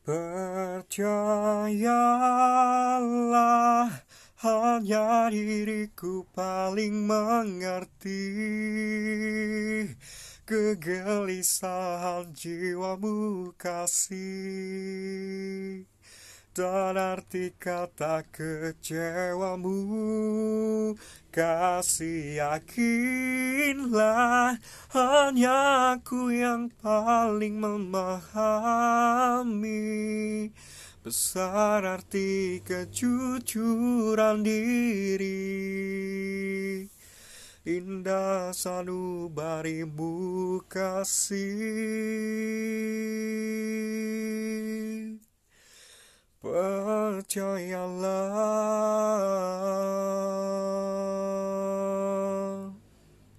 Percayalah hanya diriku paling mengerti Kegelisahan jiwamu kasih. Dan arti kata kecewamu Kasih yakinlah Hanya aku yang paling memahami Besar arti kejujuran diri. Indah sanubarimu kasih Percayalah